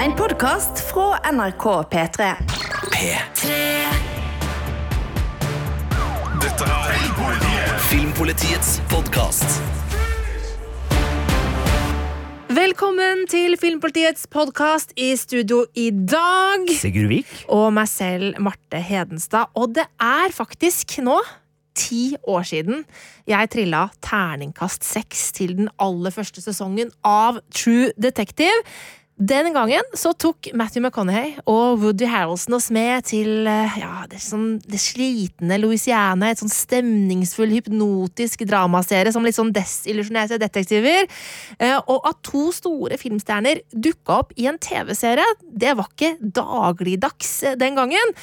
En podkast fra NRK P3. P3. Dette er Filmpolitiets podkast. Velkommen til Filmpolitiets podkast i studio i dag. Sigurd Vik. Og meg selv, Marte Hedenstad. Og det er faktisk nå ti år siden jeg trilla terningkast seks til den aller første sesongen av True Detective. Den gangen så tok Matthew McConaughey og Woody Harrelson oss med til eh, ja, det, sånn, det slitne Louisiana. Et sånn stemningsfull, hypnotisk dramaserie som litt sånn desillusjonerte detektiver. Eh, Og at to store filmstjerner dukka opp i en TV-serie, det var ikke dagligdags eh, den gangen.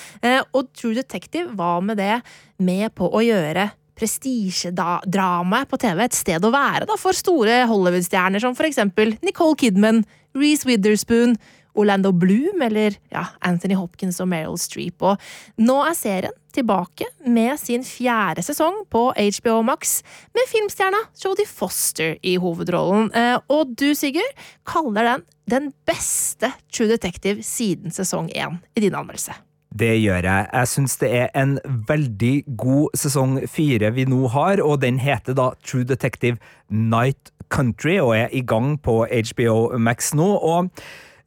Og True Detective var med det med på å gjøre prestisjedramaet på TV et sted å være da, for store Hollywood-stjerner som for eksempel Nicole Kidman, Reece Witherspoon, Orlando Bloom eller ja, Anthony Hopkins og Meryl Streep. Og nå er serien tilbake med sin fjerde sesong på HBO Max, med filmstjerna Jodie Foster i hovedrollen. Eh, Og du, Sigurd, kaller den den beste True Detective siden sesong én i din anmeldelse. Det gjør jeg. Jeg syns det er en veldig god sesong fire vi nå har, og den heter da True Detective Night Country og er i gang på HBO Max nå. og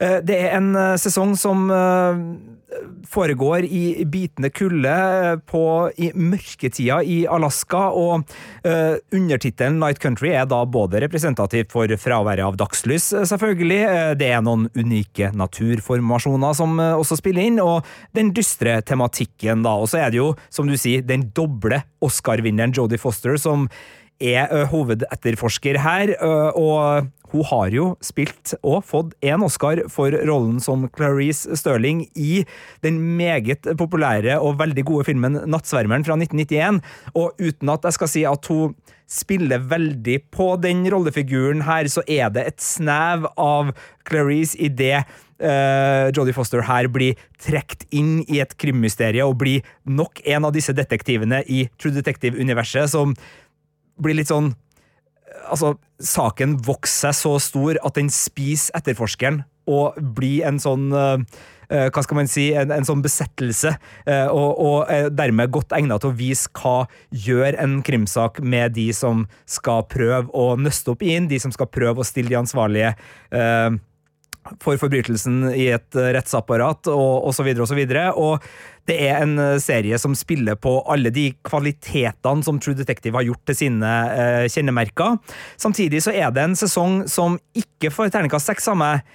det er en eh, sesong som eh, foregår i bitende kulde eh, i mørketida i Alaska, og undertittelen Night Country er da både representativt for fraværet av dagslys, eh, selvfølgelig, eh, det er noen unike naturformasjoner som eh, også spiller inn, og den dystre tematikken, da. Og så er det jo, som du sier, den doble Oscar-vinneren Jodie Foster som er hovedetterforsker her, og hun har jo spilt og fått en Oscar for rollen som Clarice Stirling i den meget populære og veldig gode filmen Nattsvermeren fra 1991. Og uten at jeg skal si at hun spiller veldig på den rollefiguren her, så er det et snev av Clarice i det uh, Jodie Foster her blir trukket inn i et krimmysterie og blir nok en av disse detektivene i True Detective-universet som blir litt sånn Altså, saken vokser seg så stor at den spiser etterforskeren og blir en sånn eh, eh, hva skal man si, en, en sånn besettelse, eh, og, og er dermed godt egnet til å vise hva gjør en krimsak med de som skal prøve å nøste opp i den, de som skal prøve å stille de ansvarlige eh, for forbrytelsen i et eh, rettsapparat, og osv., og så videre. Og det er en eh, serie som spiller på alle de kvalitetene som True Detective har gjort til sine eh, kjennemerker. Samtidig så er det en sesong som ikke får terningkast seks av meg,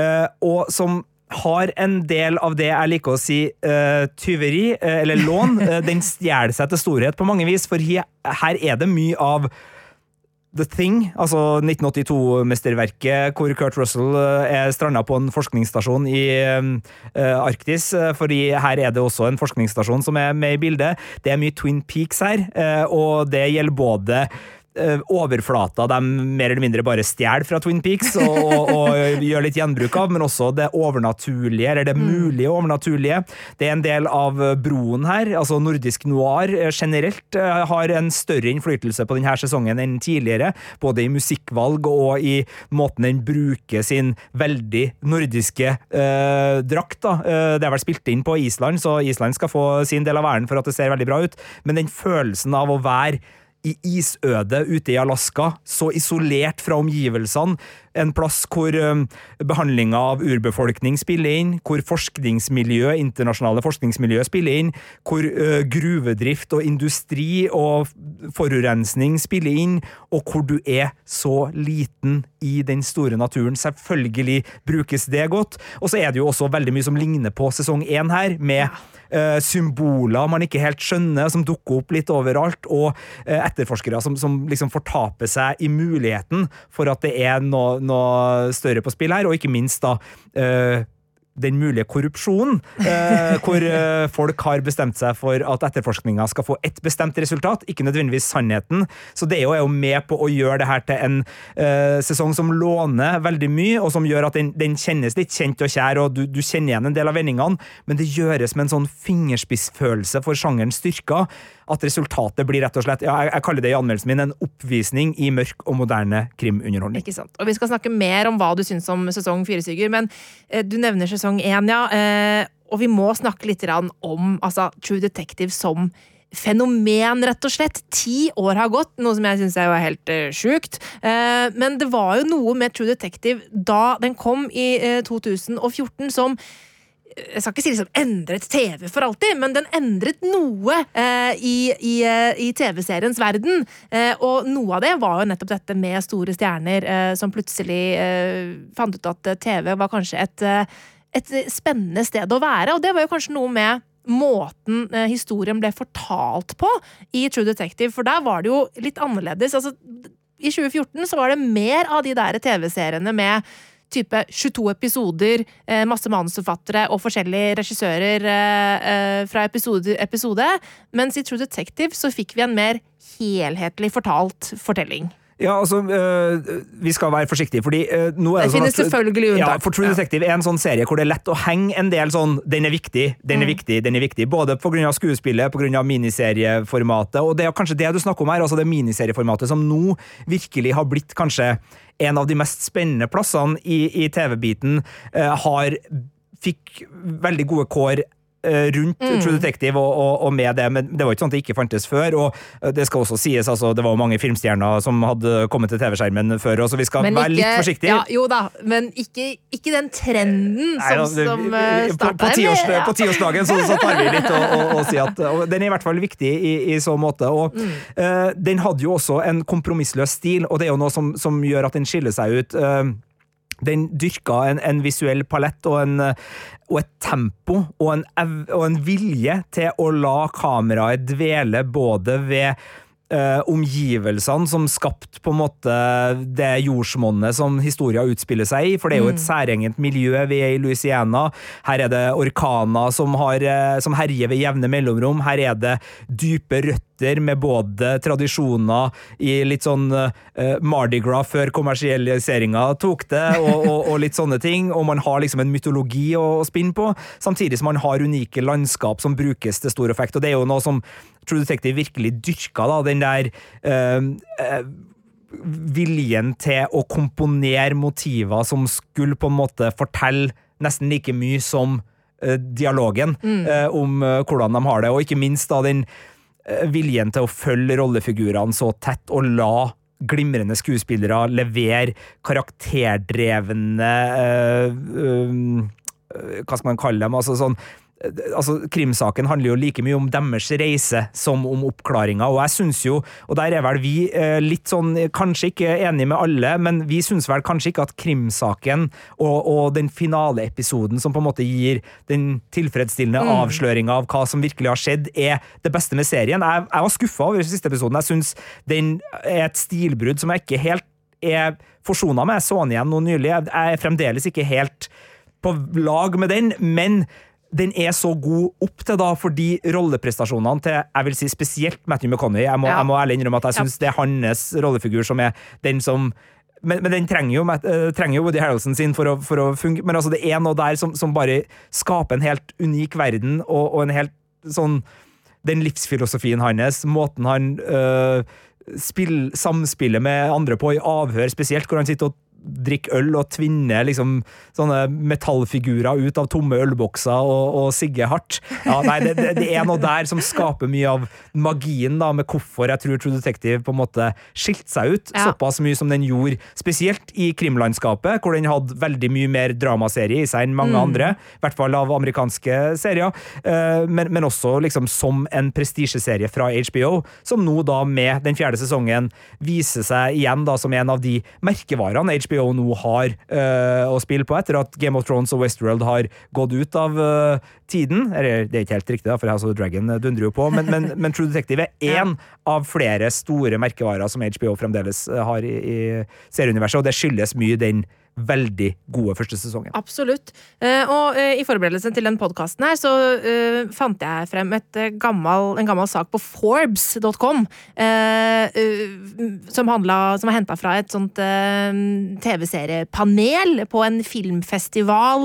eh, og som har en del av det jeg liker å si eh, tyveri, eh, eller lån. Den stjeler seg til storhet på mange vis, for he, her er det mye av The Thing, altså 1982-mesterverket hvor Kurt Russell eh, er stranda på en forskningsstasjon i eh, Arktis. eh, fordi her er det også en forskningsstasjon som er med i bildet. Det er mye Twin Peaks her, og det gjelder både overflata de mer eller mindre bare stjeler fra Twin Peaks og, og, og gjør litt gjenbruk av, men også det overnaturlige, eller det mulige overnaturlige. Det er en del av eh, broen her. altså Nordisk noir eh, generelt eh, har en større innflytelse på denne sesongen enn tidligere, både i musikkvalg og i måten den bruker sin veldig nordiske eh, drakt. da. Eh, det er vel spilt inn på Island, så Island skal få sin del av æren for at det ser veldig bra ut, men den følelsen av å være i isødet ute i Alaska, så isolert fra omgivelsene. En plass hvor um, behandlinga av urbefolkning spiller inn, hvor forskningsmiljø, internasjonale forskningsmiljø spiller inn, hvor uh, gruvedrift og industri og forurensning spiller inn, og hvor du er så liten i den store naturen. Selvfølgelig brukes det godt. Og så er det jo også veldig mye som ligner på sesong én her, med uh, symboler man ikke helt skjønner, som dukker opp litt overalt, og etterforskere som, som liksom fortaper seg i muligheten for at det er noe, noe større på spill her, og ikke minst da uh, den mulige korrupsjonen, eh, hvor eh, folk har bestemt seg for at etterforskninga skal få ett bestemt resultat, ikke nødvendigvis sannheten. Så det er jo, med på å gjøre det her til en eh, sesong som låner veldig mye, og som gjør at den, den kjennes litt kjent og kjær, og du, du kjenner igjen en del av vendingene, men det gjøres med en sånn fingerspissfølelse for sjangerens styrker at resultatet blir rett og slett ja, jeg, jeg kaller det i anmeldelsen min en oppvisning i mørk og moderne krimunderholdning. Ikke sant. Og vi skal snakke mer om hva du syns om sesong fire, Sigurd, men eh, du nevner sesong én, ja. Eh, og vi må snakke litt om altså, True Detective som fenomen, rett og slett. Ti år har gått, noe som jeg syns er helt uh, sjukt. Uh, men det var jo noe med True Detective da den kom i uh, 2014 som jeg skal ikke si liksom endret TV for alltid, men den endret noe eh, i, i, i TV-seriens verden. Eh, og noe av det var jo nettopp dette med store stjerner eh, som plutselig fant ut at TV var kanskje et, et spennende sted å være. Og det var jo kanskje noe med måten historien ble fortalt på i True Detective, for der var det jo litt annerledes. Altså, I 2014 så var det mer av de der TV-seriene med type 22 episoder, eh, masse manusforfattere og forskjellige regissører eh, eh, fra episode episode. Mens i True Detective så fikk vi en mer helhetlig fortalt fortelling. Ja, altså, øh, Vi skal være forsiktige, fordi øh, nå er det, det sånn finnes selvfølgelig unntak. Ja, for True Detective er en sånn serie hvor det er lett å henge en del sånn Den er viktig, den er mm. viktig, den er viktig. Både pga. skuespillet, pga. miniserieformatet, og det er kanskje det du snakker om her, altså det miniserieformatet som nå virkelig har blitt kanskje en av de mest spennende plassene i, i TV-biten, øh, har fikk veldig gode kår rundt mm. True Detective og, og, og, med det, men det var ikke sånn at det ikke fantes før. Og eh, det skal også sies, altså, det var mange filmstjerner som hadde kommet til TV-skjermen før, så vi skal ikke, være litt forsiktige. Ja, jo da, men ikke, ikke den trenden som, Nei, altså, som starta På, tiårs, på tiårsdagen så, så, tar vi litt og, og sier at Den er i hvert fall viktig i, i så måte. Og mm. uh, den hadde jo også en kompromissløs stil, og det er jo noe som, som gjør at den skiller seg ut. Uh, den dyrka en, en, visuell palett og, en, og et tempo og en, og en, vilje til å la kameraet dvele både ved Uh, omgivelsene som skapte på en måte det jordsmonnet som historien utspiller seg i. For det er jo et mm. særegent miljø. Vi er i Louisiana. Her er det orkaner som, har, eh, som herjer ved jevne mellomrom. Her er det dype røtter med både tradisjoner i litt sånn eh, Mardi Gras før kommersialiseringa tok det, og, og, og, litt sånne ting. Og man har liksom en mytologi å, å spinne på, samtidig som man har unike landskap som brukes til stor effekt. Og det er jo noe som True Detective virkelig dyrka, da, den der uh, viljen til å komponere motiver som skulle på en måte fortelle nesten like mye som dialogen mm. om hvordan de har det, og ikke minst da den Eh, viljen til å følge rollefigurene så tett og la glimrende skuespillere levere karakterdrevne øh, øh, Hva skal man kalle dem? altså sånn altså, Krimsaken handler jo like mye om deres reise som om oppklaringa, og jeg syns jo, og der er vel vi eh, litt sånn, kanskje ikke enig med alle, men vi syns vel kanskje ikke at krimsaken og, og den finaleepisoden som på en måte gir den tilfredsstillende mm. avsløringa av hva som virkelig har skjedd, er det beste med serien. Jeg, jeg var skuffa over siste episoden. Jeg syns den er et stilbrudd som jeg ikke helt er forsona med. Jeg så den igjen nå nylig. Jeg er fremdeles ikke helt på lag med den, men den er så god opp til da, fordi rolleprestasjonene til jeg vil si spesielt Matthew McConney Jeg må, ja. jeg må ærlig innrømme at jeg syns ja. det er hans rollefigur som er den som men, men den trenger jo, uh, trenger jo Woody Harrelson sin for å, for å fungere. Men altså, det er noe der som, som bare skaper en helt unik verden, og, og, en helt sånn Den livsfilosofien hans, måten han uh, spill, samspiller med andre på i avhør, spesielt, hvor han sitter og drikke øl og tvinne liksom, sånne metallfigurer ut av tomme ølbokser og, og sigge hardt. Ja, nei, det, det, det, er noe der som skaper mye av magien da, med hvorfor jeg tror True Detective på en måte skilte seg ut ja. såpass mye som den gjorde, spesielt i krimlandskapet, hvor den hadde veldig mye mer dramaserie i seg enn mange mm. andre, i hvert fall av amerikanske serier, uh, men, men, også liksom som en prestisjeserie fra HBO, som nå da med den fjerde sesongen viser seg igjen da som en av de merkevarene HBO HBO nå har uh, å spille på, etter at Game of Thrones og Westworld har gått ut av uh, tiden. Eller, det er ikke helt riktig, da, for House of Dragon dundrer jo på, men, men, men True Detective er én av flere store merkevarer som HBO fremdeles eh, har i, i serieuniverset, og det skyldes mye den veldig gode første sesongen. Absolutt. Eh, og eh, i forberedelsen til den podkasten her, så eh, fant jeg frem gammel, en gammel sak på Forbes.com. som, som var henta fra et sånt TV-seriepanel på en filmfestival.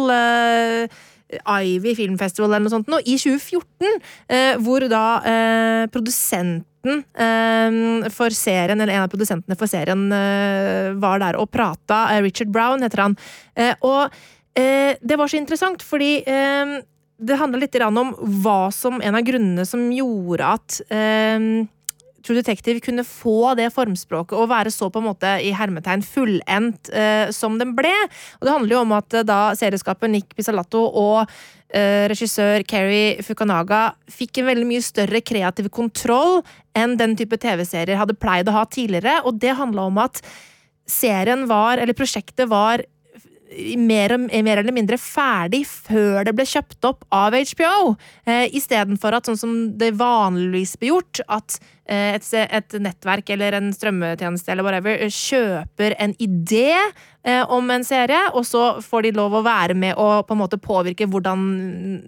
Ivy Filmfestival eller noe sånt nå, i 2014, eh, hvor da eh, produsenten eh, for serien, eller en av produsentene for serien eh, var der og prata. Eh, Richard Brown heter han. Eh, og det var så interessant, fordi det handla litt om hva som en av grunnene som gjorde at True Detective kunne få det formspråket og være så på en måte i hermetegn fullendt eh, som den ble. Og det handler jo om at eh, da serieskaper Nick Pizzalatto og eh, regissør Keri Fukanaga fikk en veldig mye større kreativ kontroll enn den type TV-serier hadde pleid å ha tidligere, og det handla om at serien var, eller prosjektet var mer, mer eller mindre ferdig før det ble kjøpt opp av HBO. Eh, Istedenfor at sånn som det vanligvis blir gjort, at et, et nettverk eller en strømmetjeneste eller whatever eh, kjøper en idé eh, om en serie, og så får de lov å være med og på en måte påvirke hvordan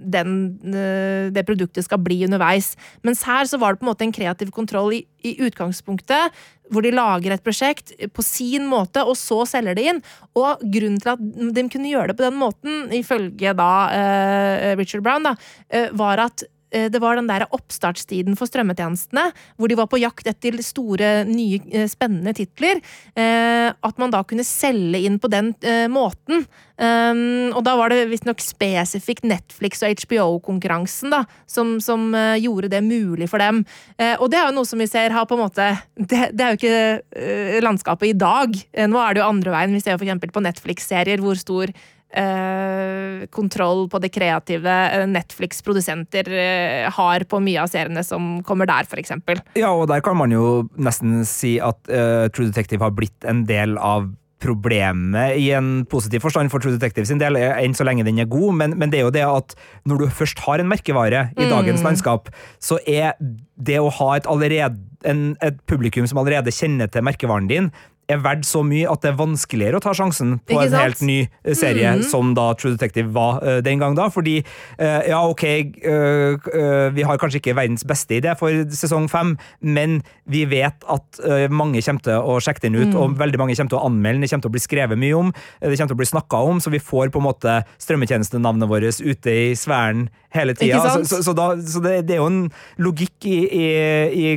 den, eh, det produktet skal bli underveis. Mens her så var det på en måte en kreativ kontroll i, i utgangspunktet, hvor de lager et prosjekt på sin måte, og så selger det inn. Og grunnen til at de kunne gjøre det på den måten, ifølge da eh, Richard Brown, da, eh, var at eh, det var den der oppstartstiden for strømmetjenestene, hvor de var på jakt etter store, nye, eh, spennende titler. eh, At man da kunne selge inn på den eh, måten. Um, og da var det visstnok spesifikt Netflix og HBO-konkurransen da, som, som eh, gjorde det mulig for dem. Eh, og det er jo noe som vi ser har på en måte Det, det er jo ikke eh, landskapet i dag. Eh, nå er det jo andre veien. Vi ser jo eksempel på Netflix-serier hvor stor eh, kontroll på det kreative eh, Netflix-produsenter eh, har på mye av seriene som kommer der, eksempel. Ja, og der kan man jo nesten si at eh, True Detective har blitt en del av problemet i en positiv forstand for True Detective sin del, enn så lenge den er god, men, men det er jo det at når du først har en merkevare i dagens landskap, så er det å ha et, allerede, en, et publikum som allerede kjenner til merkevaren din, er verdt så mye at det er vanskeligere å ta sjansen på en helt ny eh, serie, som da True Detective var uh, den gang da. Fordi, uh, ja, ok, uh, eh, vi har kanskje ikke verdens beste idé for sesong fem, men vi vet at eh, mange kommer til å sjekke den ut, og veldig mange kommer til å anmelde den, det kommer til å bli skrevet mye om, eh, det kommer til å bli snakka om, så vi får på en måte strømmetjenestenavnet vårt ute i sfæren hele tida. Så, så, så, så det, det er jo en logikk i, i, i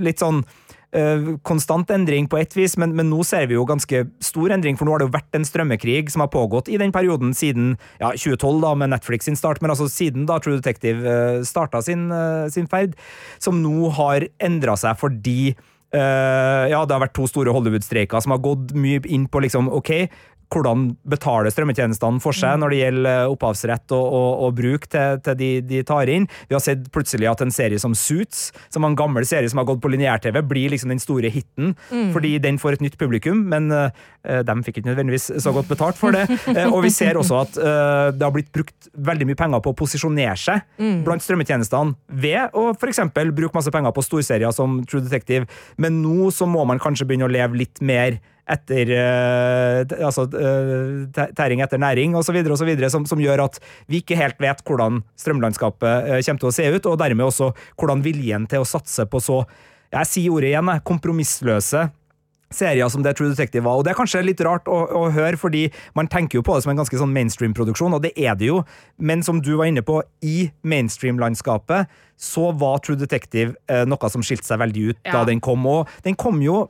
litt sånn eh, konstant endring på ett vis, men, men nå ser vi jo ganske stor endring, for nå har det jo vært en strømmekrig som har pågått i den perioden siden ja, 2012, da, med Netflix sin start, men altså siden da True Detective uh, starta sin, eh, sin ferd, som nå har endra seg fordi Uh, ja, det har vært to store Hollywood-streiker som har gått mye inn på liksom, ok, hvordan betaler strømmetjenestene for seg når det gjelder opphavsrett og, og, og bruk til, til de, de tar inn. Vi har sett plutselig at en serie som Suits, som er en gammel serie som har gått på lineær-TV, blir liksom den store hiten, fordi den får et nytt publikum, men uh, de fikk ikke nødvendigvis så godt betalt for det. Uh, og vi ser også at uh, det har blitt brukt veldig mye penger på å posisjonere seg blant strømmetjenestene ved å f.eks. bruke masse penger på storserier som True Detective, men nå så må man kanskje begynne å leve litt mer etter eh, altså, eh, tæ- tæring etter næring osv., som, som gjør at vi ikke helt vet hvordan strømlandskapet eh, kommer til å se ut, og dermed også hvordan viljen til å satse på så jeg sier ordet igjen, kompromissløse serier som det True Detective var. Og det er kanskje litt rart å, å høre, fordi man tenker jo på det som en ganske sånn mainstream-produksjon, og det er det jo, men som du var inne på, i mainstream-landskapet så var True Detective eh, noe som skilte seg veldig ut Ja. da den kom, og den kom jo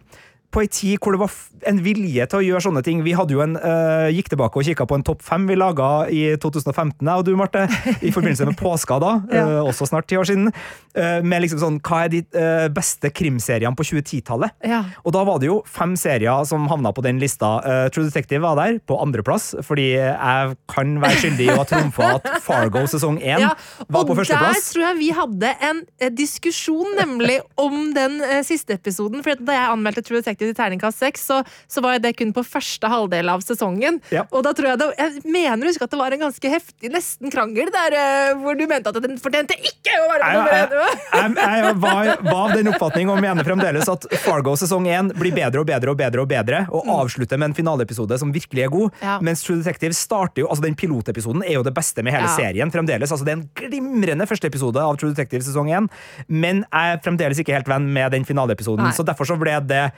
på ei tid hvor det var en vilje til å gjøre sånne ting. Vi hadde jo en, uh, gikk tilbake og kikka på en topp fem vi laga i 2015, jeg og du, Marte, i forbindelse med påska da, Ja. uh, også snart ti år siden, uh, med liksom sånn, hva er de beste krimseriene på 2010-tallet? Ja. Og da var det jo fem serier som havna på den lista. True Detective var der, på andreplass, fordi jeg kan være skyldig i å ha trumfa at Fargo sesong én Ja, var på og der tror jeg vi hadde en diskusjon nemlig om den siste episoden. For da jeg anmeldte True Detective Detective til terningkast seks, så, så var det kun på første halvdel av sesongen. Ja. Og da tror jeg det Jeg mener å huske at det var en ganske heftig, nesten krangel der, eh, hvor du mente at den fortjente ikke å være nummer jeg, én. jeg, jeg var, var av den oppfatning og mener fremdeles at Fargo sesong 1 blir bedre og bedre og bedre og bedre, og avslutter med en finaleepisode som virkelig er god. Mm. Ja. Mens True Detective starter jo Altså Den pilotepisoden er jo det beste med hele Ja. serien fremdeles. Altså Det er en glimrende første episode av True Detective sesong 1, men jeg er fremdeles ikke helt venn med den finaleepisoden, så derfor så ble det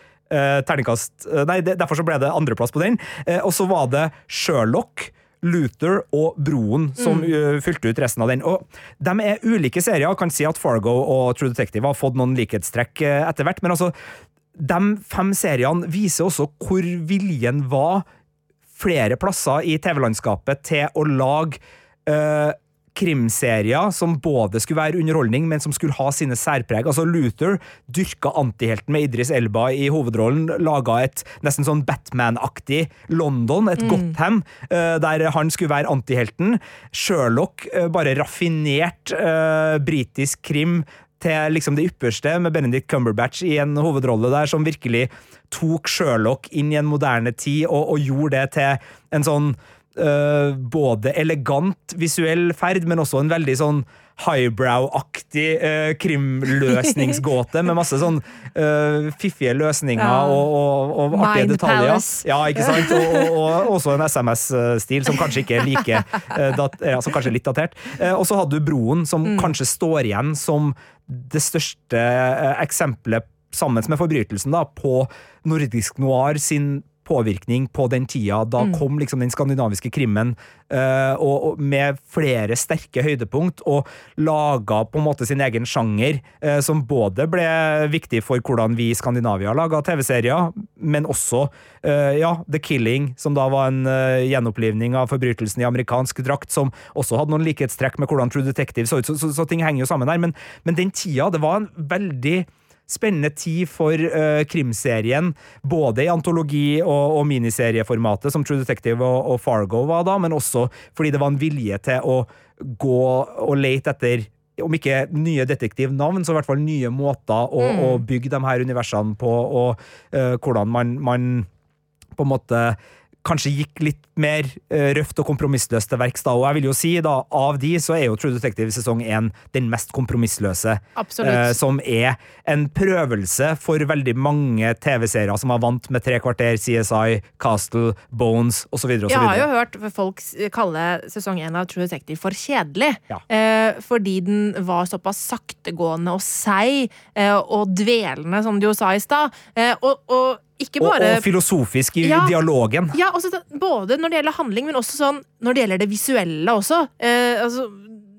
terningkast eh, Nei, derfor så ble det andreplass på den. Eh, og så var det Sherlock. Luther og Broen som uh, fylte ut resten av den. Og De er ulike serier. Jeg Kan si at Fargo og True Detective har fått noen likhetstrekk etter hvert, men altså, de fem seriene viser også hvor viljen var flere plasser i TV-landskapet til å lage uh, krimserier som både skulle være underholdning, men som skulle ha sine særpreg. Altså Luther dyrka antihelten med Idris Elba i hovedrollen, laga et nesten sånn Batman-aktig London, et Gotham, eh, der han skulle være antihelten. Sherlock, eh, bare raffinert uh, britisk krim til liksom det ypperste, med Benedict Cumberbatch i en hovedrolle der, som virkelig tok Sherlock inn i en moderne tid, og, og gjorde det til en sånn øh, både elegant visuell ferd, men også en veldig sånn highbrow-aktig uh, krimløsningsgåte, med masse sånn uh, fiffige løsninger Ja. og, og, og artige Mind detaljer. Palace. Ja, ikke sant? Og, og, og også en SMS-stil som kanskje ikke er like uh, dat, ja, som kanskje er litt datert. Eh, Og så hadde du Broen, som Mm. kanskje står igjen som det største eh, eksempelet, sammen med Forbrytelsen, da, på nordisk noir sin påvirkning på den tida. Da Mm. kom liksom den skandinaviske krimmen uh, og, og med flere sterke høydepunkt, og laga på en måte sin egen sjanger, uh, som både ble viktig for hvordan vi i Skandinavia laga TV-serier, men også uh, ja, The Killing, som da var en gjenopplivning av forbrytelsen i amerikansk drakt, som også hadde noen likhetstrekk med hvordan True Detective så ut, så, så, så ting henger jo sammen der. Men, men den tida, det var en veldig spennende tid for uh, krimserien, både i antologi- og, og miniserieformatet, som True Detective og, og Fargo var da, men også fordi det var en vilje til å gå og lete etter om ikke nye detektivnavn, så i hvert fall nye måter å, å bygge de her universene på, og uh, hvordan man, man på en måte kanskje gikk litt mer eh, røft og kompromissløst til verks og jeg vil jo si da, av de så er jo True Detective sesong 1 den mest kompromissløse. Eh, som er en prøvelse for veldig mange TV-serier som var vant med tre kvarter, CSI, Castle, Bones osv. Jeg har jo hørt folk kalle sesong én av True Detective for kjedelig. Ja. Eh, fordi den var såpass saktegående og seig eh, og dvelende, som du jo sa i stad. Og, og ikke Og, bare og filosofisk i Ja. dialogen. Ja, også, både når det gjelder handling, men også sånn når det gjelder det visuelle også. Eh, altså,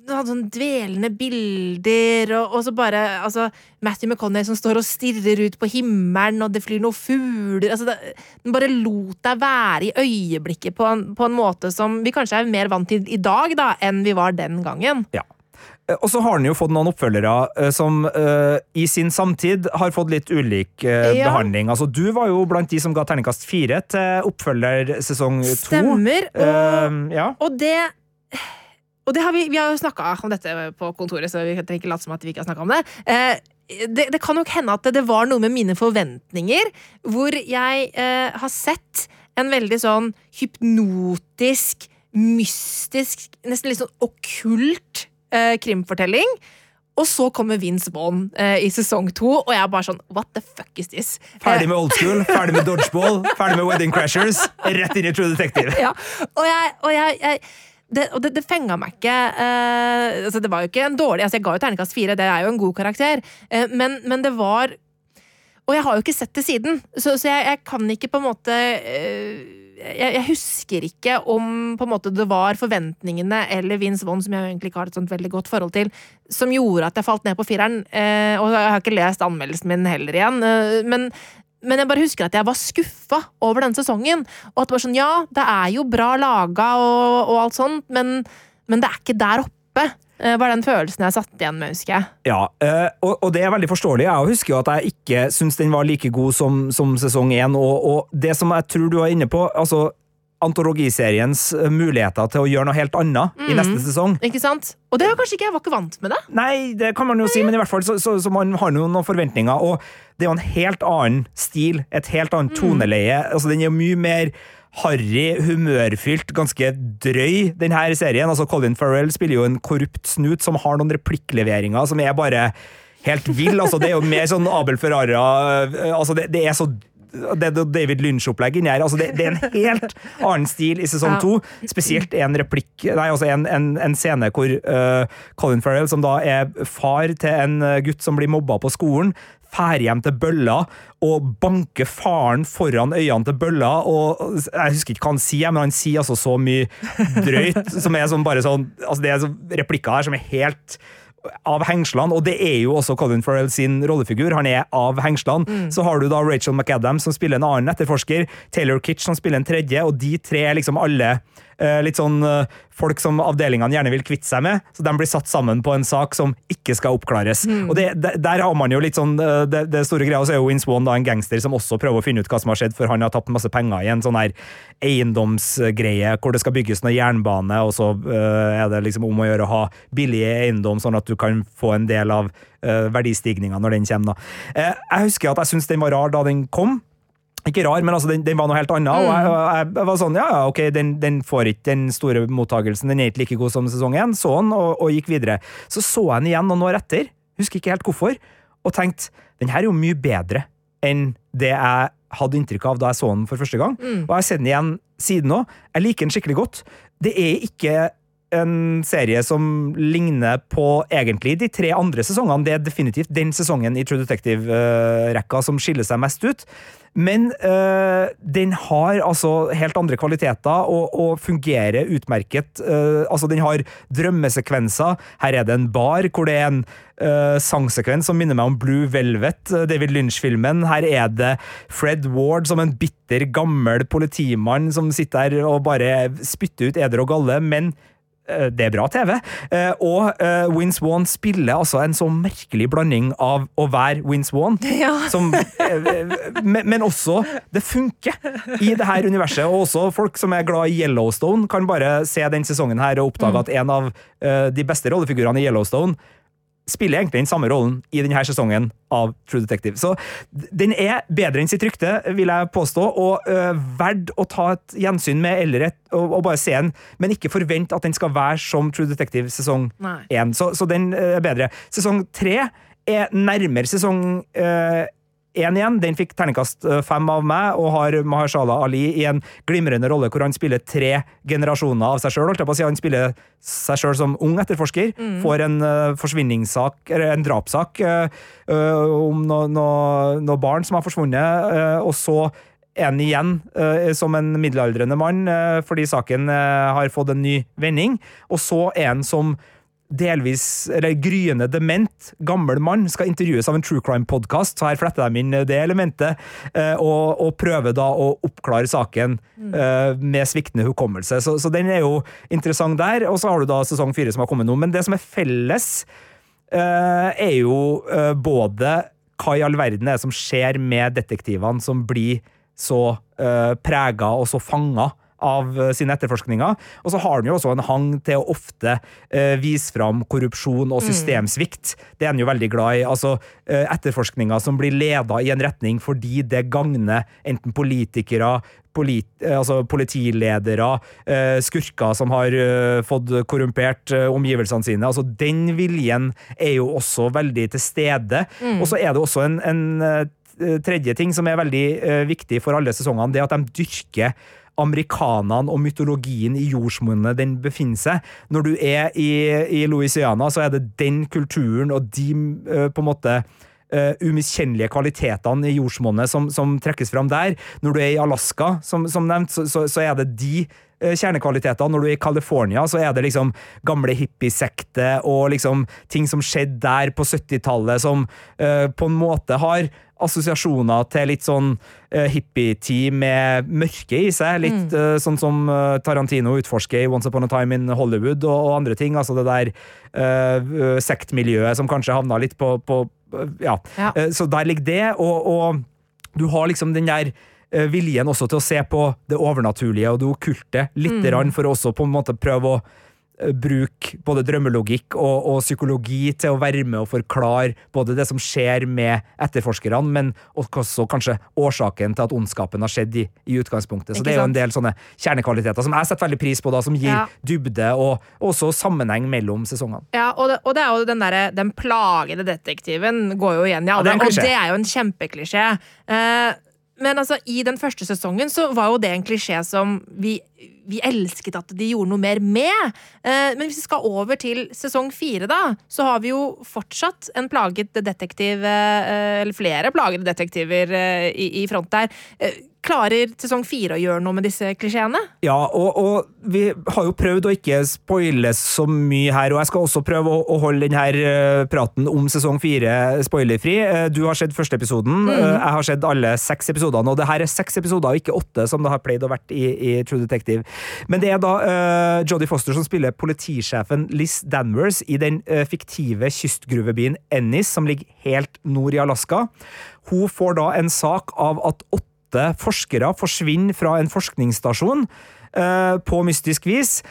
sånn dvelende bilder, og, og så bare altså, Matthew McConney som står og stirrer ut på himmelen, og det flyr noen fugler altså, Den bare lot deg være i øyeblikket på en, på en måte som vi kanskje er mer vant til i dag da, enn vi var den gangen. Ja. Eh, Og så har han jo fått noen oppfølgere eh, som uh, i sin samtid har fått litt ulik uh, Ja. behandling. Altså, du var jo blant de som ga terningkast fire til oppfølger sesong to. Stemmer. Og, uh, ja. og det og det har vi, vi har jo snakka om dette på kontoret, så vi trenger ikke late som at vi ikke har snakka om det. Det. Det kan nok hende at det var noe med mine forventninger, hvor jeg har sett en veldig sånn hypnotisk, mystisk, nesten litt sånn okkult eh, krimfortelling. Og så kommer Vince Vaughn eh, i sesong to, og jeg er bare sånn What the fuck is this? Ferdig med old school, ferdig med dodgeball, ferdig med Wedding Crashers. Rett inn i True Detective. ja, og jeg, og jeg, jeg det, og det, det fenga meg ikke eh, altså Det var jo ikke en dårlig altså Jeg ga jo terningkast fire, det er jo en god karakter, eh, men, men det var Og jeg har jo ikke sett det siden, så, så jeg, jeg kan ikke på en måte eh, jeg, jeg husker ikke om på en måte det var forventningene eller Vince Vonn, som jeg egentlig ikke har et sånt veldig godt forhold til, som gjorde at jeg falt ned på fireren. Eh, og jeg har ikke lest anmeldelsen min heller igjen. Eh, men, men jeg bare husker at jeg var skuffa over den sesongen. Og at det var sånn, ja, det er jo bra laga og, og alt sånt, men, men det er ikke der oppe. Eh, var den følelsen jeg satt igjen med, husker jeg. Ja, eh, og, det er veldig forståelig. Jeg husker jo at jeg ikke syns den var like god som, som sesong én. Og, og det som jeg tror du er inne på altså antologiseriens eh, muligheter til å gjøre noe helt annet i neste sesong. Ikke sant? Og det var kanskje ikke jeg var ikke vant med det. Nei, det kan man jo si, men i hvert fall så, så, så man har jo noen forventninger. Og det er jo en helt annen stil, et helt annet toneleie. Altså, den er jo mye mer harry, humørfylt, ganske drøy, denne serien. Altså, Colin Farrell spiller jo en korrupt snut som har noen replikkleveringer som er bare helt vill. Altså, det er jo mer sånn Abel Ferrara øh, altså, det, det er så det er David Lynch-opplegg inni her. Altså det, det, er en helt annen stil i sesong Ja. to. Spesielt en replikk Nei, altså en, en, en scene hvor uh, Colin Farrell, som da er far til en øh, gutt som blir mobba på skolen, fær hjem til bølla og banker faren foran øynene til bølla. og Jeg husker ikke hva han sier, men han sier altså så mye drøyt. som er sånn bare sånn, altså Det er sånn replikker her som er helt av hengslene, og det er jo også Colin Farrell sin rollefigur. Han er av hengslene. Så har du da Rachel McAdams som spiller en annen etterforsker, Taylor Kitsch som spiller en tredje, og de tre er liksom alle litt sånn eh, folk som avdelingene gjerne vil kvitte seg med, så de blir satt sammen på en sak som ikke skal oppklares. Og det, der, har man jo litt sånn eh, Det, det store greia, så er jo Vince Vaughn da en gangster som også prøver å finne ut hva som har skjedd, for han har tapt masse penger i en sånn her eiendomsgreie hvor det skal bygges noe jernbane, og så eh, er det liksom om å gjøre å ha billig eiendom, sånn at du kan få en del av verdistigninga når den kommer. Eh, jeg husker at jeg syntes den var rar da den kom. Ikke rar, men altså den, den var noe helt annet. Og jeg, jeg, jeg var sånn, ja, ja, ok, den, den får ikke den store mottagelsen. Den er ikke like god som sesong én. Så den, og, og gikk videre. Så så jeg den igjen noen år etter, husker ikke helt hvorfor, og tenkte den her er jo mye bedre enn det jeg hadde inntrykk av da jeg så den for første gang. Og jeg har sett den igjen siden òg. Jeg liker den skikkelig godt. Det er ikke en serie som ligner på egentlig de tre andre sesongene. Det er definitivt den sesongen i True Detective-rekka som skiller seg mest ut. Men øh, den har altså helt andre kvaliteter og, og fungerer utmerket. Uh, altså, den har drømmesekvenser. Her er det en bar hvor det er en uh, sangsekvens som minner meg om Blue Velvet, uh, David Lynch-filmen. Her er det Fred Ward som en bitter, gammel politimann som sitter der og bare spytter ut eder og galle, men det er bra TV. Eh, Og eh, Vince spiller altså en så merkelig blanding av å være Vince Vaughn, Ja. som, eh, men, også Det funker i det her universet. Og også folk som er glad i Yellowstone, kan bare se den sesongen her og oppdage at en av eh, de beste rollefigurene i Yellowstone spiller egentlig den samme rollen i denne sesongen av True Detective. Så den er bedre enn sitt rykte, vil jeg påstå, og øh, verd å ta et gjensyn med eller et, og, og bare se den, men ikke forvent at den skal være som True Detective sesong én. 1. Så, så den er bedre. Sesong 3 er nærmere sesong øh, 1 igjen. Den fikk terningkast øh, fem av meg, og har Mahershala Ali i en glimrende rolle hvor han spiller tre generasjoner av seg sjøl. Si. Han spiller seg sjøl som ung etterforsker, får en uh, forsvinningssak, eller en drapssak, øh, om noen no, no barn som har forsvunnet, uh, og så en igjen uh, som en middelaldrende mann, uh, fordi saken uh, har fått en ny vending, og så en som delvis, eller gryende dement gammel mann skal intervjues av en true crime-podkast, så her fletter de inn det elementet, eh, og, og prøver da å oppklare saken eh, med sviktende hukommelse. Så, så den er jo interessant der, og så har du da sesong fire som har kommet nå. Men det som er felles, eh, er jo eh, både hva i all verden er det som skjer med detektivene som blir så prega og så fanga av eh, sine etterforskninger. Og så har han jo også en hang til å ofte eh, vise fram korrupsjon og systemsvikt. Det er han jo veldig glad i. Altså eh, etterforskninger som blir leda i en retning fordi det gagner enten politikere, polit, eh, altså politiledere, eh, skurker som har fått korrumpert omgivelsene sine. Altså Den viljen er jo også veldig til stede. Og så er det også en, en tredje ting som er veldig viktig for alle sesongene, det er at de dyrker amerikanerne og mytologien i jordsmonnet den befinner seg. Når du er i, i Louisiana, så er det den kulturen og de eh, på en måte uh, umiskjennelige kvalitetene i jordsmonnet som, som trekkes fram der. Når du er i Alaska, som, som nevnt, så, så, så er det de eh, kjernekvaliteter. Når du er i California, så er det liksom gamle hippiesekter og liksom ting som skjedde der på 70-tallet, som uh, på en måte har assosiasjoner til litt sånn uh, hippietid med mørke i seg. Litt uh, sånn som eh, Tarantino utforsker i Once Upon a Time in Hollywood og, og andre ting. Altså det der uh, sektmiljøet som kanskje havna litt på, på ja. Ja. Eh, så der ligger det, og, og du har liksom den der eh, viljen også til å se på det overnaturlige og det okkulte litt, Mm. for å også på en måte prøve å eh, bruke både drømmelogikk og, og psykologi til å være med og forklare både det som skjer med etterforskerne, men også kanskje årsaken til at ondskapen har skjedd i, i utgangspunktet. Så det er jo en del sånne kjernekvaliteter som jeg setter veldig pris på, da, som gir Ja. dybde og også sammenheng mellom sesongene. Ja, og det, og det er jo den derre Den plagede detektiven går jo igjen i alle, det er og det er jo en kjempeklisjé. Eh, men altså, i den første sesongen så var jo det en klisjé som vi, vi elsket at de gjorde noe mer med. Eh, men hvis vi skal over til sesong fire, da, så har vi jo fortsatt en plaget detektiv, eh, eller flere plagede detektiver eh, i, i front der. Eh, klarer sesong fire å gjøre noe med disse klisjeene? Ja, og, og vi har jo prøvd å ikke spoile så mye her, og jeg skal også prøve å, å holde denne eh, praten om sesong fire spoilerfri. Eh, Du har sett første episoden, mm. jeg har sett alle seks episodene, og det her er seks episoder, ikke åtte, som det har pleid å vært i, i True Detective. Men det er da uh, Jodie Foster som spiller politisjefen Liz Danvers i den uh, fiktive kystgruvebyen Ennis, som ligger helt nord i Alaska. Hun får da en sak av at åtte forskere forsvinner fra en forskningsstasjon eh, på mystisk vis.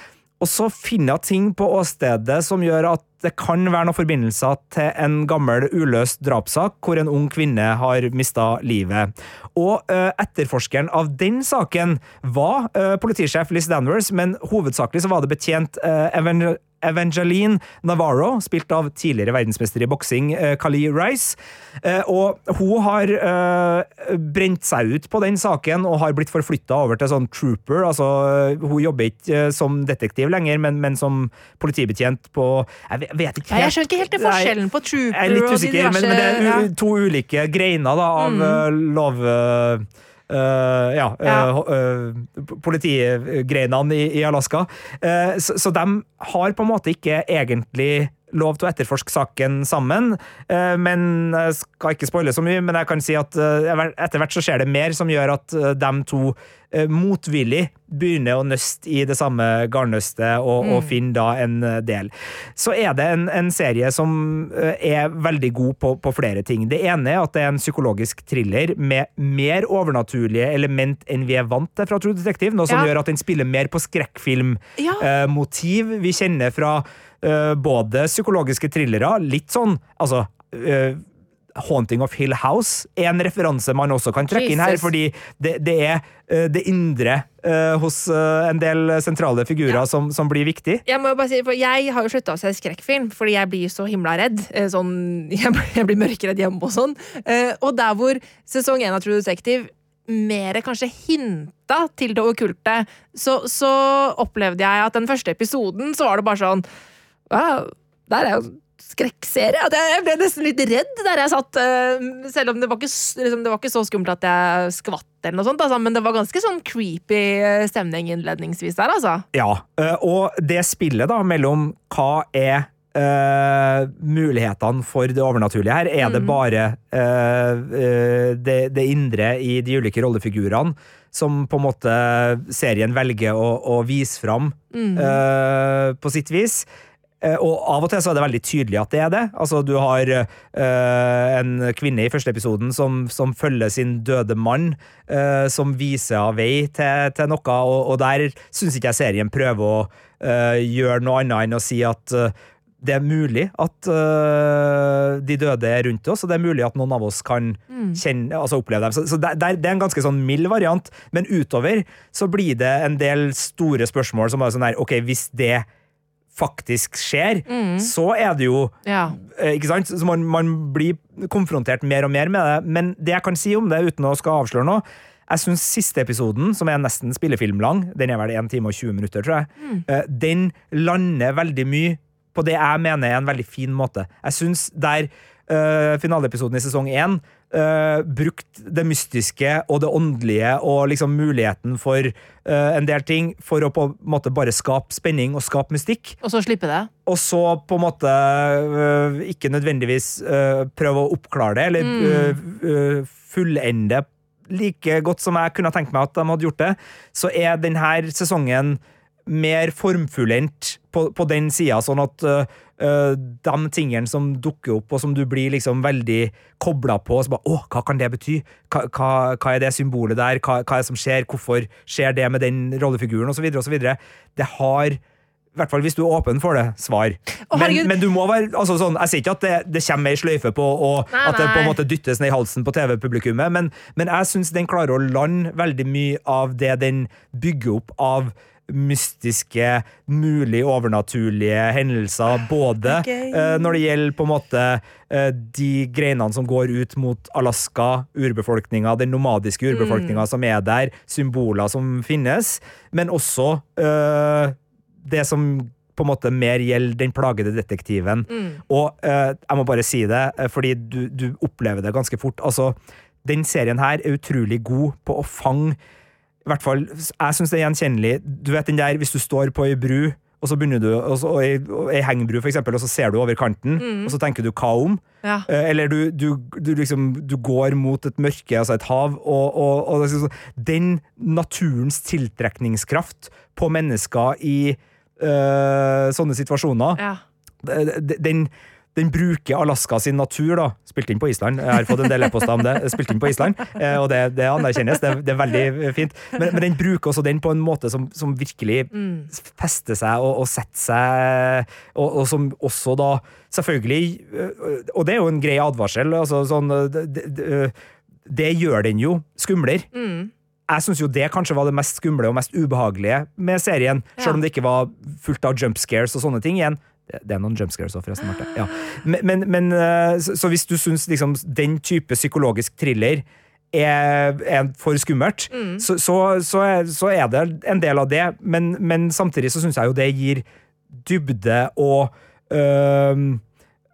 Og så finner hun ting på åstedet som gjør at det kan være noen forbindelser til en gammel uløst drapssak hvor en ung kvinne har mista livet. Og eh, etterforskeren av den saken var eh, politisjef Liz Danvers, men hovedsakelig så var det betjent Evan Evangeline Navarro, spilt av tidligere verdensmester i boksing eh, Kali Rice. Eh, og hun har eh, brent seg ut på den saken og har blitt forflytta over til sånn trooper. Altså, hun jobber ikke som detektiv lenger, men, men som politibetjent på Jeg vet- ikke helt jeg skjønner ikke helt det Nei, forskjellen på trooper Jeg er litt og de usikker, men, men det er diverse- to ulike greiner da, av mm. lov... eh, ja, Ja. ho- eh, politigrenene i, i Alaska. Så, så de har på en måte ikke egentlig lov til å etterforske saken sammen. men jeg skal ikke spoile så mye, men jeg kan si at etter hvert så skjer det mer som gjør at de to motvillig begynner å nøste i det samme garnnøstet og, og finne da en eh, del. Så er det en, en serie som eh, er veldig god på, på flere ting. Det ene er at det er en psykologisk thriller med mer overnaturlige element enn vi er vant til fra True Detective, noe som Ja. gjør at den spiller mer på skrekkfilmmotiv. Ja. motiv vi kjenner fra eh, både psykologiske thrillere, litt sånn altså eh, Haunting of Hill House er en referanse man også kan trekke inn her, fordi det, det er eh, det indre uh, hos uh, en del sentrale figurer som, som blir viktig. Jeg må jo bare si, for jeg har jo slutta å se skrekkfilm, fordi jeg blir så himla redd. Sånn, jeg, jeg blir mørkredd hjemme og sånn. Uh, Og der hvor sesong én av True Detective mer kanskje hinta til det okkulte, så, så opplevde jeg at den første episoden så var det bare sånn Wow, der er jo skrekkserie. At jeg ble nesten litt redd der jeg satt. eh, Selv om det var ikke, liksom, det var ikke så skummelt at jeg skvatt, eller noe sånt, altså, men det var ganske sånn creepy eh, stemning innledningsvis der, altså. Ja, eh, og det spillet da mellom hva er Uh, mulighetene for det overnaturlige her? Er det bare uh, det, det indre i de ulike rollefigurene som på en måte serien velger å, å vise fram eh, på sitt vis? Eh, Og av og til så er det veldig tydelig at det er det. Altså, du har uh, en kvinne i første episoden som, som følger sin døde mann, uh, som viser av vei til, til noe, og, og der syns ikke jeg serien prøver å uh, gjøre noe annet enn å si at det er mulig at de døde er rundt oss, og det er mulig at noen av oss kan kjenne, altså oppleve dem. Så, så det, det er en ganske sånn mild variant, men utover så blir det en del store spørsmål som er sånn her, ok, hvis det faktisk skjer, så er det jo Ja. eh, ikke sant? Så man, man blir konfrontert mer og mer med det. Men det jeg kan si om det, uten å skal avsløre noe Jeg syns siste episoden, som er nesten spillefilmlang, den er vel 1 time og 20 minutter, tror jeg, mm. den lander veldig mye på det jeg mener er en veldig fin måte. Jeg syns der uh, finaleepisoden i sesong én uh, brukt det mystiske og det åndelige og liksom muligheten for uh, en del ting for å på en måte bare skape spenning og skape mystikk. Og så slippe det. Og så på en måte uh, ikke nødvendigvis prøve å oppklare det, eller mm. fullende like godt som jeg kunne tenkt meg at de hadde gjort det, så er denne sesongen mer formfullendt på, på den sida, sånn at de tingene som dukker opp, og som du blir liksom veldig kobla på Og så bare, Å, hva kan det bety? Hva, hva, hva er det symbolet der? Hva, hva er det som skjer? Hvorfor skjer det med den rollefiguren? Og så videre, og så videre. Det har i hvert fall hvis du er åpen for det, svar. Å, men, men du må være altså sånn, Jeg sier ikke at det, det kommer ei sløyfe på, og Nei, at det på en måte dyttes ned i halsen på TV-publikummet, men, men jeg syns den klarer å lande veldig mye av det den bygger opp av mystiske, mulig overnaturlige hendelser. Både okay. uh, når det gjelder på en måte uh, de greinene som går ut mot Alaska, urbefolkninga, den nomadiske urbefolkninga som er der, symboler som finnes, men også uh, det som på en måte mer gjelder den plagede detektiven. Og eh, jeg må bare si det, fordi du, du opplever det ganske fort. Altså, den serien her er utrolig god på å fange i hvert fall, Jeg syns det er gjenkjennelig. Du vet den der hvis du står på ei bru, og så begynner du, og så, og ei, og ei hengbru, for eksempel, og så ser du over kanten, og så tenker du hva om? Ja. Eh, Eller du, du, du, liksom, du går mot et mørke, altså et hav, og, den naturens tiltrekningskraft på mennesker i øh, sånne situasjoner, Ja. d- den, den bruker Alaska sin natur, da. Spilt inn på Island. Jeg har fått en del e-poster om det. Spilt inn på Island, eh, og det, det anerkjennes. Det, det er veldig fint. Men, men den bruker også den på en måte som, som virkelig fester seg og, og setter seg, og, og som også da selvfølgelig øh, Og det er jo en grei advarsel. altså sånn øh, det, det, gjør den jo skumlere. Jeg syns jo det kanskje var det mest skumle og mest ubehagelige med serien, Ja. selv om det ikke var fullt av jump scares og sånne ting igjen. Det er noen jump scares òg, forresten. Marte. Ja. Men, men, øh, så, så hvis du syns liksom, den type psykologisk thriller er, er for skummelt, så, så, så, er, så er det en del av det, men, men samtidig så syns jeg jo det gir dybde og øh,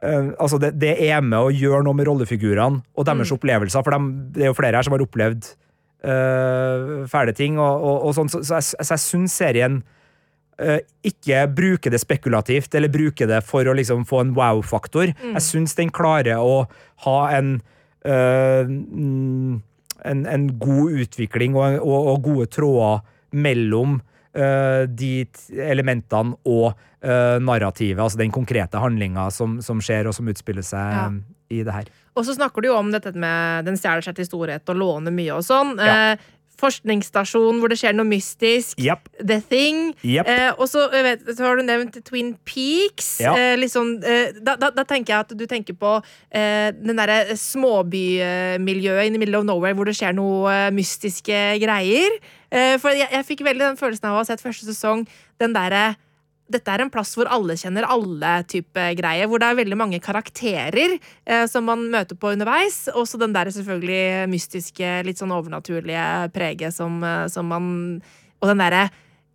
øh, altså det, det er med å gjøre noe med rollefigurene og deres opplevelser, for de, det er jo flere her som har opplevd øh, fæle ting, og, og, og sånn, så, så jeg, så syns serien ikke bruker det spekulativt, eller bruker det for å liksom få en wow-faktor. Jeg syns den klarer å ha en mm, en, en god utvikling og, og, og gode tråder mellom uh, de elementene og uh, narrativet, altså den konkrete handlinga som, som skjer og som utspiller seg Ja. i det her. Og så snakker du jo om dette med den stjeler seg til storhet og låner mye og sånn. Ja. Eh, forskningsstasjon hvor det skjer noe mystisk. Yep. The Thing. Yep. Eh, og så, vet, så har du nevnt Twin Peaks. Ja. Eh, sånn, eh, da, da, da tenker jeg at du tenker på eh, den derre småbymiljøet in the middle of nowhere hvor det skjer noe eh, mystiske greier. Eh, for jeg, jeg fikk veldig den følelsen av å ha sett første sesong. Den derre dette er en plass hvor alle kjenner alle type greier. Hvor det er veldig mange karakterer eh, som man møter på underveis. Også den der selvfølgelig mystiske, litt sånn overnaturlige preget som, eh, som man Og den derre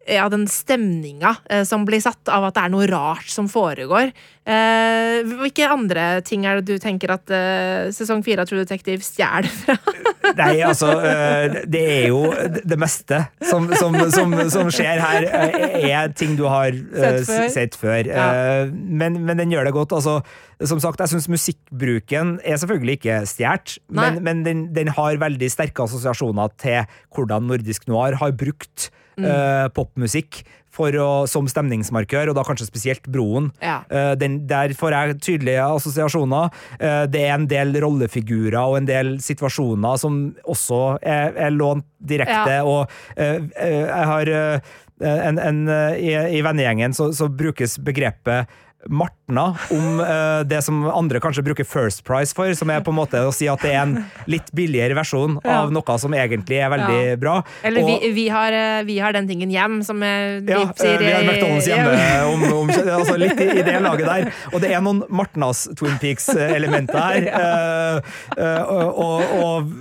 ja, den stemninga eh, som blir satt av at det er noe rart som foregår. Eh, hvilke andre ting er det du tenker at eh, sesong fire av True Detective stjeler fra? Nei, altså øh, Det er jo det meste som, som, som, som skjer her, øh, er ting du har Sett før. sett før. Ja. Men, men den gjør det godt. Altså, som sagt, jeg syns musikkbruken er selvfølgelig ikke stjålet, men, men den, den har veldig sterke assosiasjoner til hvordan nordisk noir har brukt Mm. øh, popmusikk for å, som stemningsmarkør, og da kanskje spesielt Broen. Ja. Uh, den, der får jeg tydelige assosiasjoner. Uh, det er en del rollefigurer og en del situasjoner som også er, er lånt direkte. Ja. Og jeg har en, en, i, I vennegjengen så, så brukes begrepet Martna om uh, det som andre kanskje bruker First Price for, som er på en måte å si at det er en litt billigere versjon Ja. av noe som egentlig er veldig Ja. bra. Eller Og- vi, vi, har, eh, vi har den tingen hjem, som eh, vi ja, sier Ja, vi har McDonald's hjemme. Om, om, altså litt i, i det laget der. Og det er noen Martnas Twin Peaks-elementer her. eh, uh, og, og,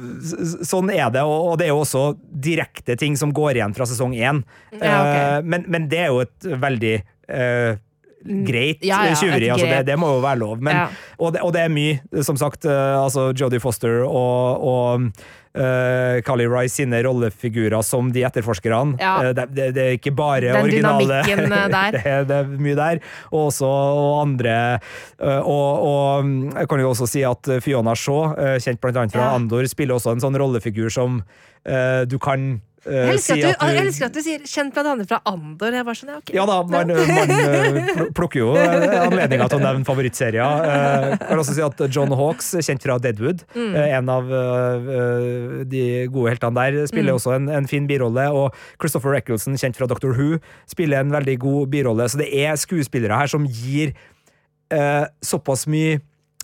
sånn er det. Og, det er jo også direkte ting som går igjen fra sesong én. Ja, ok. Eh, men, men det er jo et veldig eh, greit Ja, ja, tjuveri. Altså det, det må jo være lov. Men, Ja. og, det, og det er mye, som sagt. eh, altså Jodie Foster og, og uh, Carly Rice sine rollefigurer som de etterforskerne. Ja. Uh, det, det, det er ikke bare Den originale det, er, det er mye der. Og også og andre uh, og, og mm, jeg kan jo også si at Fiona Shaw, kjent blant annet fra Ja. Andor, spiller også en sånn rollefigur som du kan Jeg elsker, si at du, jeg elsker at du sier 'kjent blant annet fra Andor'. Jeg bare sånn, ja, ok. Ja da, man, man eh, pl- plukker jo anledninga til å nevne favorittserier. Jeg Kan også si at John Hawks, kjent fra Deadwood, Mm. eh, en av eh, eh, de gode heltene der, spiller Mm. også en, en fin birolle. Og Christopher Eccleston, kjent fra Doctor Who, spiller en veldig god birolle. Så det er skuespillere her som gir eh, såpass mye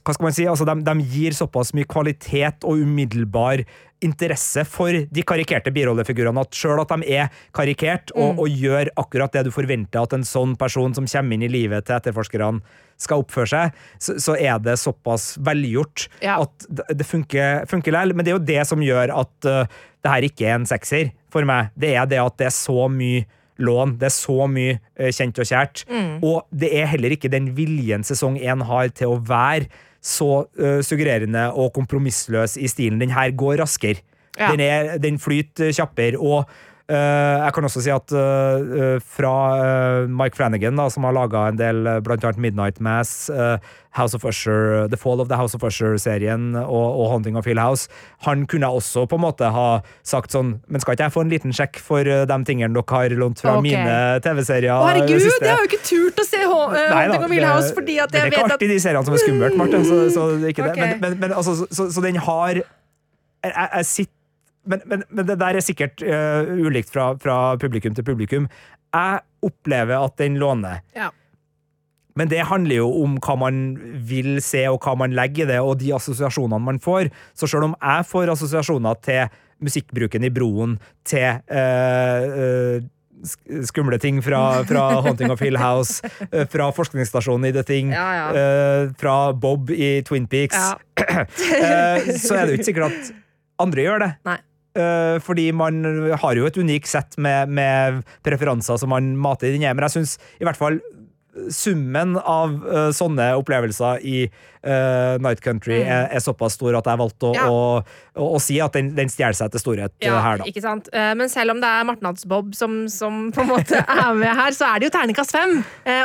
hva skal man si, altså de, de gir såpass mye kvalitet og umiddelbar interesse for de karikerte birollefigurene at sjøl at de er karikert og, og gjør akkurat det du forventer at en sånn person som kommer inn i livet til etterforskerne skal oppføre seg, så, så er det såpass velgjort Ja. at det, funker, funker likevel. Men det er jo det som gjør at uh, det her ikke er en sekser for meg. Det er det at det er så mye lån. Det er så mye uh, kjent og kjært. Og det er heller ikke den viljen sesong én har til å være så uh, suggererende og kompromissløs i stilen. Den her går raskere. Ja. Den, er, den flyter kjappere. Og jeg kan også si at eh, eh, fra eh, Mike Flanagan, da, som har laga en del, bl.a. Midnight Mass, eh, House of Usher, The Fall of the House of Usher-serien og, og Haunting of Hill House, han kunne også på en måte ha sagt sånn Men skal ikke jeg få en liten sjekk for eh, de tingene dere har lånt fra okay. mine TV-serier? Å, herregud, jeg har jo ikke turt å se eh, Haunting of Hill House fordi at det er ikke alltid de seriene som er skummelt, Marte. Så, så det ikke Ok. det. Men, men, men altså, så, så, den har jeg, jeg, jeg sitter men, men, men det der er sikkert uh, ulikt fra, fra publikum til publikum. Jeg opplever at den låner. Ja. Men det handler jo om hva man vil se, og hva man legger i det, og de assosiasjonene man får. Så selv om jeg får assosiasjoner til musikkbruken i Broen, til uh, uh, skumle ting fra, fra Haunting of Hill House, fra forskningsstasjonen i The Thing, Ja, ja. fra Bob i Twin Peaks, Ja. så er det jo ikke sikkert at andre gjør det. Nei. Eh, fordi man har jo et unikt sett med, med preferanser som man mater inn i. Men jeg syns i hvert fall summen av eh, sånne opplevelser i eh, Night Country er, er såpass stor at jeg valgte å, Mm. Ja. å, å, å si at den, den stjeler seg til storhet eh, Ja, her, da. ikke sant? Eh, Men selv om det er Martnadsbob som, som på en måte er med her, så er det jo terningkast fem.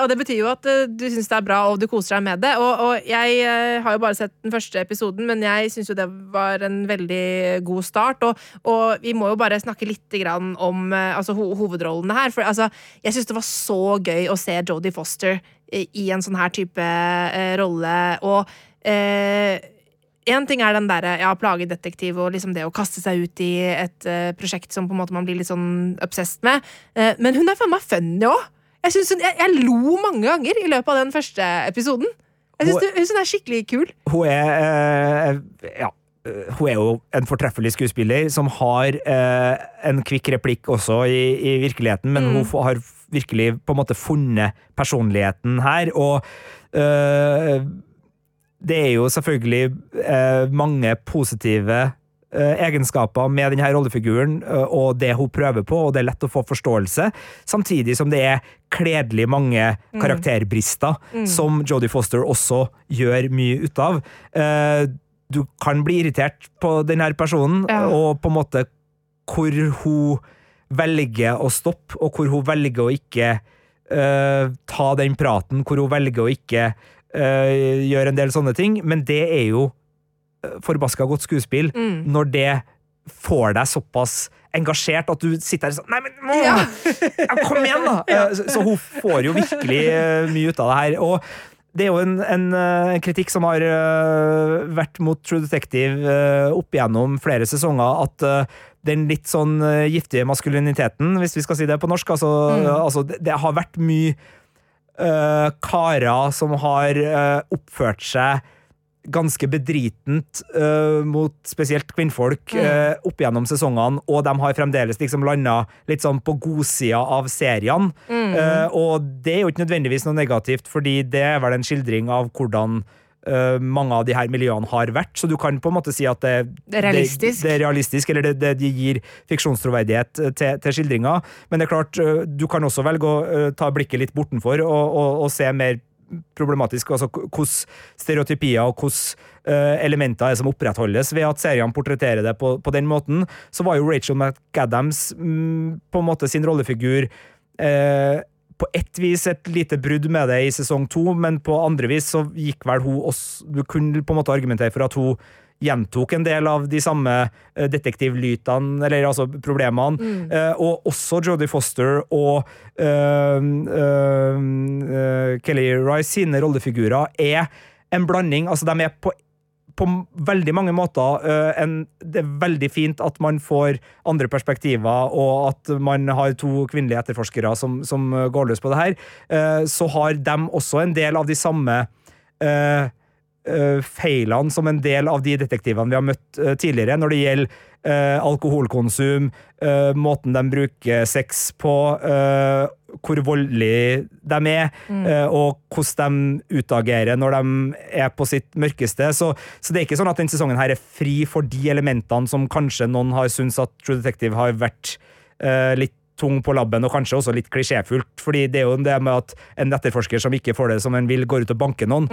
Og det betyr jo at du syns det er bra og du koser deg med det. Og, og jeg har jo bare sett den første episoden, men jeg syns jo det var en veldig god start. Og, og vi må jo bare snakke litt grann om altså, ho hovedrollene her. For altså, jeg syns det var så gøy å se Jodie Foster i, en sånn her type eh, rolle. Og Én en ting er den derre ja, plagedetektiv og liksom det å kaste seg ut i et uh, prosjekt som på en måte man blir litt sånn obsessed med. uh, men hun er faen meg funny òg! Jeg, hun, jeg, jeg lo mange ganger i løpet av den første episoden. Jeg syns Hun- hun, hun er skikkelig kul. Hun er uh, ja, eh, hun er jo en fortreffelig skuespiller som har eh, en kvikk replikk også i, i virkeligheten, men hun f- har virkelig på en måte funnet personligheten her, og øh, det er jo selvfølgelig øh, mange positive eh, egenskaper med denne rollefiguren eh, og det hun prøver på, og det er lett å få forståelse, samtidig som det er kledelig mange karakterbrister som Jodie Foster også gjør mye ut av. Eh, du kan bli irritert på denne personen, Ja. og på en måte hvor hun velger å stoppe, og hvor hun velger å ikke uh, ta den praten, hvor hun velger å ikke uh, gjøre en del sånne ting, men det er jo eh, forbaska godt skuespill Mm. når det får deg såpass engasjert at du sitter her sånn Nei, men må, Ja. ja, Kom igjen, da! Eh, Så, så hun får jo virkelig uh, mye ut av det her. Og det er jo en, en, en kritikk som har uh, vært mot True Detective uh, opp igjennom flere sesonger, at eh, den litt sånn eh, giftige maskuliniteten, hvis vi skal si det på norsk, altså, altså det, det har vært mye uh, karer som har uh, oppført seg ganske bedritent uh, mot spesielt kvinnfolk uh, opp gjennom sesongene, og de har fremdeles liksom landa litt sånn på godsida av seriene. Eh, og det er jo ikke nødvendigvis noe negativt, fordi det er vel en skildring av hvordan eh, mange av de her miljøene har vært, så du kan på en måte si at det, Det er realistisk. Det, det er realistisk, eller det, det de gir fiksjonstroverdighet eh, til, til skildringa. Men det er klart, uh, du kan også velge å uh, ta blikket litt bortenfor og, og, og se mer problematisk, altså Hvilke stereotypier og eh, elementer er som opprettholdes ved at seriene portretterer det på, på den måten. Så var jo Rachel McAdams mm, på en måte sin rollefigur eh, på ett vis et lite brudd med det i sesong to, men på andre vis så gikk vel hun også Du kunne på en måte argumentere for at hun gjentok en del av de samme eh, detektivlytene, eller altså problemene. Eh, og også Jodie Foster og eh, eh, Kelly Rice sine rollefigurer er en blanding. Altså, de er på på veldig mange måter eh, en, Det er veldig fint at man får andre perspektiver, og at man har to kvinnelige etterforskere som, som går løs på det her. Eh, så har de også en del av de samme uh, uh, feilene som en del av de detektivene vi har møtt uh, tidligere, når det gjelder alkoholkonsum, måten de bruker sex på, hvor voldelige de er, mm. og hvordan de utagerer når de er på sitt mørkeste. Så, så det er ikke sånn at denne sesongen her er fri for de elementene som kanskje noen har syntes at True Detective har vært uh, litt tung på labben, og kanskje også litt klisjéfullt. fordi det er jo det med at en etterforsker som ikke får det som en vil, går ut og banker noen.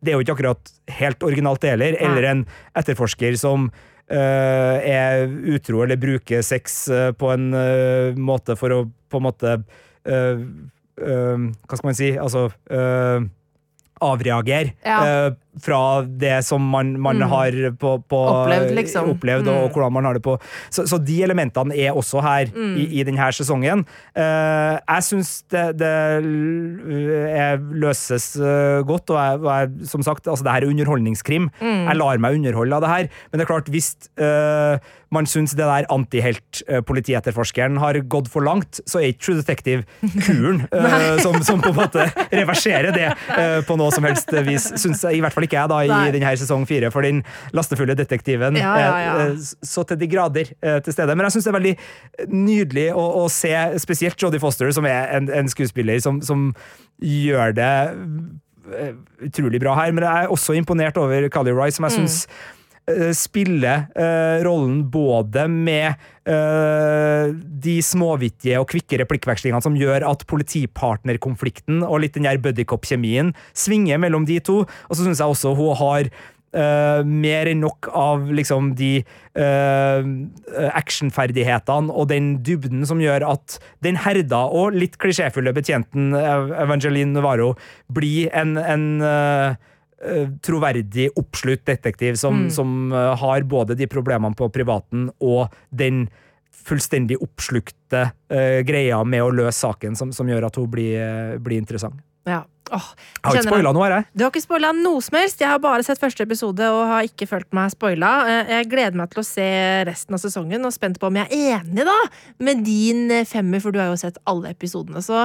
Det er jo ikke akkurat helt originalt det heller. Eller en etterforsker som uh, er utro eller bruker sex uh, på en måte for å på en måte Hva skal man si? Altså øh, avreagere Ja. Fra det som man, man har på, på Opplevd, liksom. opplevd, og, og hvordan man har det på Så, så de elementene er også her i, i denne sesongen. Uh, jeg syns det, det er, løses uh, godt, og jeg, jeg, som sagt, altså det her er underholdningskrim. Jeg lar meg underholde av det her, men det er klart, hvis uh, man syns det der antihelt-politietterforskeren har gått for langt, så er ikke True Detective kuren som, som på en måte reverserer det på noe som helst vis. Syns jeg i hvert fall ikke jeg, da, i Nei. denne sesong fire, for den lastefulle detektiven Ja, ja, ja. eh, så til de grader eh, til stede. Men jeg syns det er veldig nydelig å, å se spesielt Jodie Foster, som er en, en skuespiller som, som gjør det eh, utrolig bra her. Men jeg er også imponert over Cally Rice, som jeg syns eh, spiller eh, rollen både med eh, de småvittige og kvikke replikkvekslingene som gjør at politipartnerkonflikten og litt den der buddycop-kjemien svinger mellom de to. Og så syns jeg også hun har Uh, mer enn nok av liksom de uh, actionferdighetene og den dybden som gjør at den herda og litt klisjéfulle betjenten Evangeline Navarro blir en, en eh, eh, troverdig, oppslutt detektiv som, som eh, har både de problemene på privaten og den fullstendig oppslukte uh, greia med å løse saken, som, som gjør at hun blir, uh, blir interessant. Ja. Åh, Jeg har ikke spoila noe, har jeg? Du har ikke spoila noe som helst. Jeg har bare sett første episode og har ikke følt meg spoila. Eh, Jeg gleder meg til å se resten av sesongen og spent på om jeg er enig da med din eh, femmer, for du har jo sett alle episodene. Så,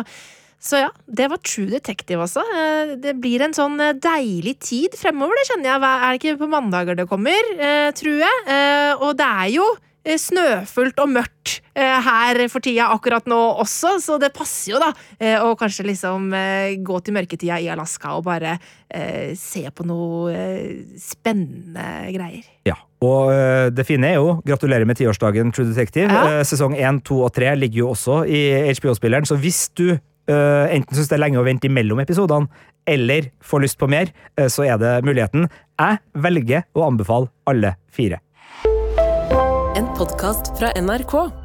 så ja, det var True Detective også. Eh, Det blir en sånn eh, deilig tid fremover, det kjenner jeg. Er det ikke på mandager det kommer, eh, tror jeg? Og det er jo snøfullt og mørkt her for tida akkurat nå også, så det passer jo da å kanskje liksom gå til mørketida i Alaska og bare se på noe spennende greier. Ja, og det fine er jo, gratulerer med tiårsdagen True Detective. Ja. Sesong 1, 2 og 3 ligger jo også i HBO-spilleren, så hvis du øh, enten syns det er lenge å vente imellom episodene, eller får lyst på mer, uh, så er det muligheten. Jeg velger å anbefale alle fire. En podkast fra NRK.